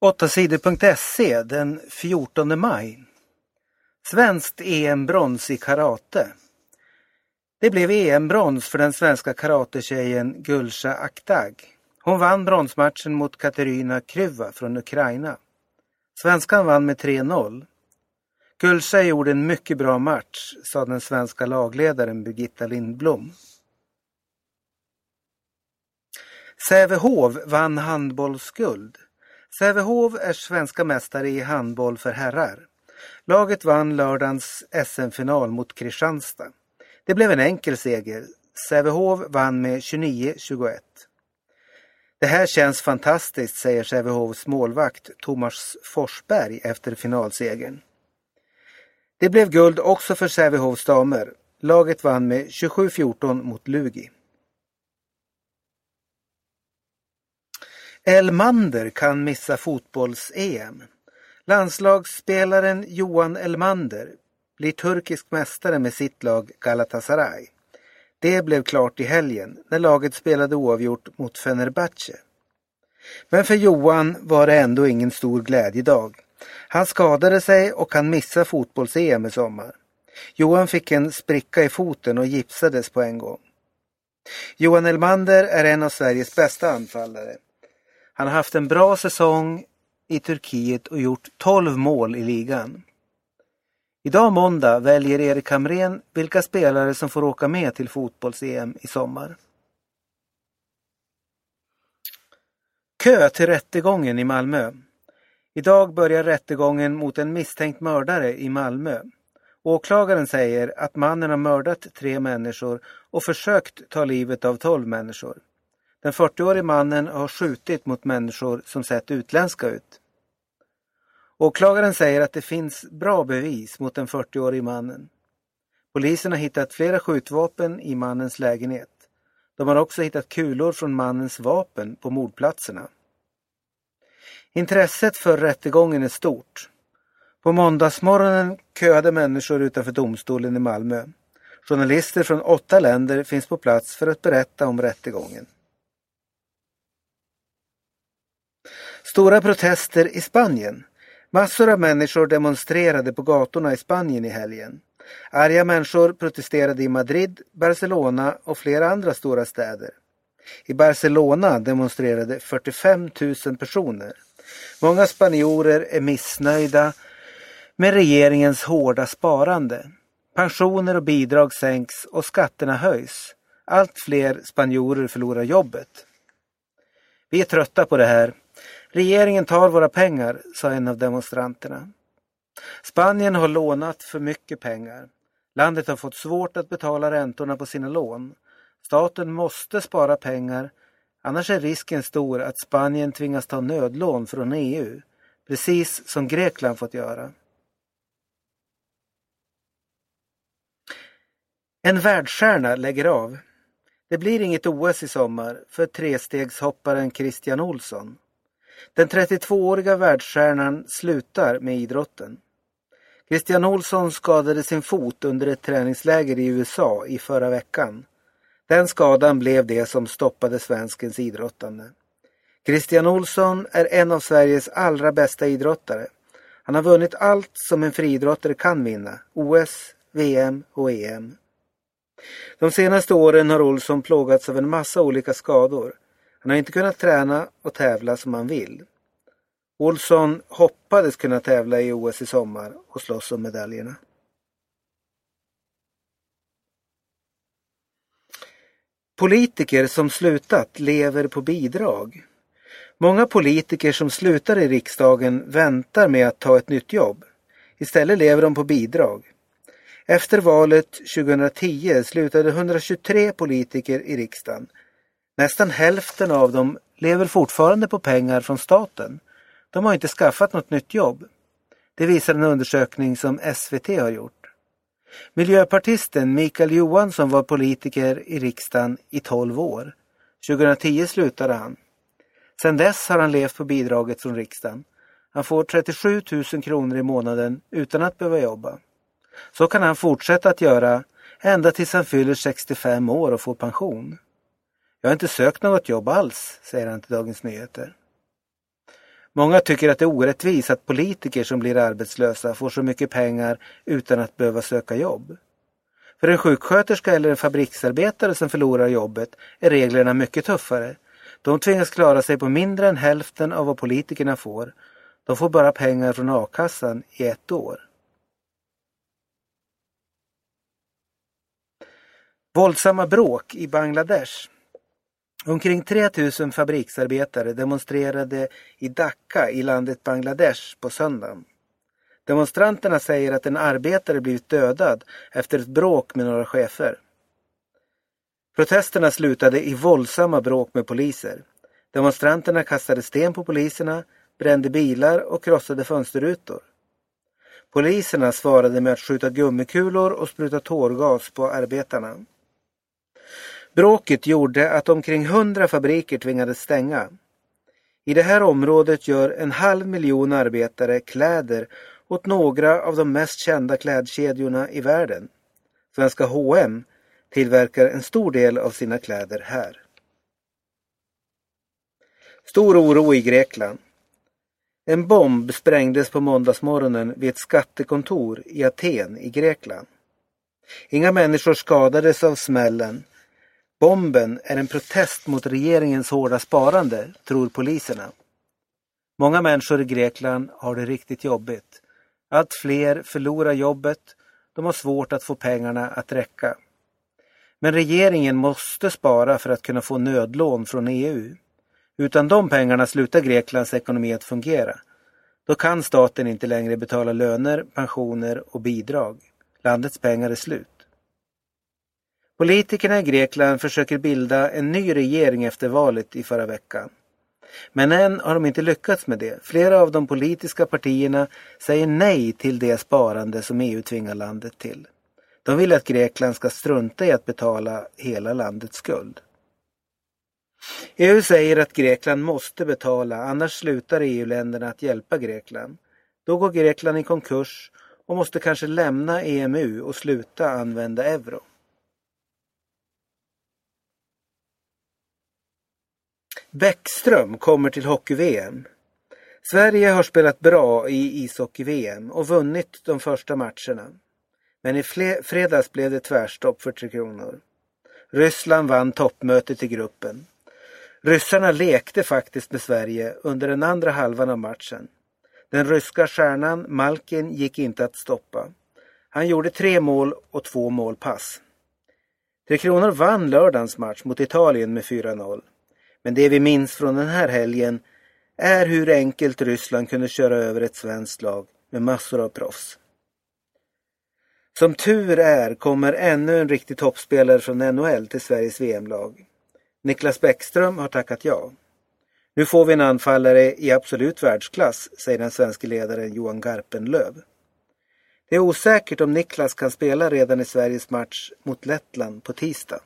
8sidor.se den 14 maj. Svenskt EM-brons i karate. Det blev EM-brons för den svenska karatetjejen Gulsha Aktag. Hon vann bronsmatchen mot Katerina Kryva från Ukraina. Svenskan vann med 3-0. Gulsha gjorde en mycket bra match, sa den svenska lagledaren Birgitta Lindblom. Sävehof vann handbollsguld. Sävehof är svenska mästare i handboll för herrar. Laget vann lördagens SM-final mot Kristianstad. Det blev en enkel seger. Sävehof vann med 29-21. Det här känns fantastiskt, säger Sävehofs målvakt Thomas Forsberg efter finalsegern. Det blev guld också för Sävehofs damer. Laget vann med 27-14 mot Lugi. Elmander kan missa fotbolls-EM. Landslagsspelaren Johan Elmander blir turkisk mästare med sitt lag Galatasaray. Det blev klart i helgen när laget spelade oavgjort mot Fenerbahce. Men för Johan var det ändå ingen stor glädjedag. Han skadade sig och kan missa fotbolls-EM i sommar. Johan fick en spricka i foten och gipsades på en gång. Johan Elmander är en av Sveriges bästa anfallare. Han har haft en bra säsong i Turkiet och gjort 12 mål i ligan. Idag måndag väljer Erik Hamrén vilka spelare som får åka med till fotbolls-EM i sommar. Kö till rättegången i Malmö. Idag börjar rättegången mot en misstänkt mördare i Malmö. Åklagaren säger att mannen har mördat tre människor och försökt ta livet av tolv människor. Den 40-årige mannen har skjutit mot människor som sett utländska ut. Åklagaren säger att det finns bra bevis mot den 40-årige mannen. Polisen har hittat flera skjutvapen i mannens lägenhet. De har också hittat kulor från mannens vapen på mordplatserna. Intresset för rättegången är stort. På måndagsmorgonen köade människor utanför domstolen i Malmö. Journalister från åtta länder finns på plats för att berätta om rättegången. Stora protester i Spanien. Massor av människor demonstrerade på gatorna i Spanien i helgen. Arga människor protesterade i Madrid, Barcelona och flera andra stora städer. I Barcelona demonstrerade 45 000 personer. Många spanjorer är missnöjda med regeringens hårda sparande. Pensioner och bidrag sänks och skatterna höjs. Allt fler spanjorer förlorar jobbet. Vi är trötta på det här. Regeringen tar våra pengar, sa en av demonstranterna. Spanien har lånat för mycket pengar. Landet har fått svårt att betala räntorna på sina lån. Staten måste spara pengar, annars är risken stor att Spanien tvingas ta nödlån från EU, precis som Grekland fått göra. En världsstjärna lägger av. Det blir inget OS i sommar för trestegshopparen Christian Olsson. Den 32-åriga världsstjärnan slutar med idrotten. Christian Olsson skadade sin fot under ett träningsläger i USA i förra veckan. Den skadan blev det som stoppade svenskens idrottande. Christian Olsson är en av Sveriges allra bästa idrottare. Han har vunnit allt som en friidrottare kan vinna. OS, VM och EM. De senaste åren har Olsson plågats av en massa olika skador. Han har inte kunnat träna och tävla som han vill. Olsson hoppades kunna tävla i OS i sommar och slåss om medaljerna. Politiker som slutat lever på bidrag. Många politiker som slutar i riksdagen väntar med att ta ett nytt jobb. Istället lever de på bidrag. Efter valet 2010 slutade 123 politiker i riksdagen. Nästan hälften av dem lever fortfarande på pengar från staten. De har inte skaffat något nytt jobb. Det visar en undersökning som SVT har gjort. Miljöpartisten Mikael Johansson var politiker i riksdagen i 12 år. 2010 slutade han. Sedan dess har han levt på bidraget från riksdagen. Han får 37 000 kronor i månaden utan att behöva jobba. Så kan han fortsätta att göra ända tills han fyller 65 år och får pension. Jag har inte sökt något jobb alls, säger han till Dagens Nyheter. Många tycker att det är orättvist att politiker som blir arbetslösa får så mycket pengar utan att behöva söka jobb. För en sjuksköterska eller en fabriksarbetare som förlorar jobbet är reglerna mycket tuffare. De tvingas klara sig på mindre än hälften av vad politikerna får. De får bara pengar från a-kassan i ett år. Våldsamma bråk i Bangladesh. Omkring 3000 fabriksarbetare demonstrerade i Dhaka i landet Bangladesh på söndagen. Demonstranterna säger att en arbetare blivit dödad efter ett bråk med några chefer. Protesterna slutade i våldsamma bråk med poliser. Demonstranterna kastade sten på poliserna, brände bilar och krossade fönsterrutor. Poliserna svarade med att skjuta gummikulor och spruta tårgas på arbetarna. Bråket gjorde att omkring 100 fabriker tvingades stänga. I det här området gör en halv miljon arbetare kläder åt några av de mest kända klädkedjorna i världen. Svenska H&M tillverkar en stor del av sina kläder här. Stor oro i Grekland. En bomb sprängdes på måndagsmorgonen vid ett skattekontor i Aten i Grekland. Inga människor skadades av smällen. Bomben är en protest mot regeringens hårda sparande, tror poliserna. Många människor i Grekland har det riktigt jobbigt. Allt fler förlorar jobbet. De har svårt att få pengarna att räcka. Men regeringen måste spara för att kunna få nödlån från EU. Utan de pengarna slutar Greklands ekonomi att fungera. Då kan staten inte längre betala löner, pensioner och bidrag. Landets pengar är slut. Politikerna i Grekland försöker bilda en ny regering efter valet i förra veckan. Men än har de inte lyckats med det. Flera av de politiska partierna säger nej till det sparande som EU tvingar landet till. De vill att Grekland ska strunta i att betala hela landets skuld. EU säger att Grekland måste betala, annars slutar EU-länderna att hjälpa Grekland. Då går Grekland i konkurs och måste kanske lämna EMU och sluta använda euro. Bäckström kommer till hockey-VM. Sverige har spelat bra i ishockey-VM och vunnit de första matcherna. Men i fredags blev det tvärstopp för Tre Kronor. Ryssland vann toppmötet i gruppen. Ryssarna lekte faktiskt med Sverige under den andra halvan av matchen. Den ryska stjärnan Malkin gick inte att stoppa. Han gjorde tre mål och två målpass. Tre Kronor vann lördagens match mot Italien med 4-0. Men det vi minns från den här helgen är hur enkelt Ryssland kunde köra över ett svenskt lag med massor av proffs. Som tur är kommer ännu en riktig toppspelare från NHL till Sveriges VM-lag. Niklas Bäckström har tackat ja. Nu får vi en anfallare i absolut världsklass, säger den svenska ledaren Johan Garpenlöv. Det är osäkert om Niklas kan spela redan i Sveriges match mot Lettland på tisdag.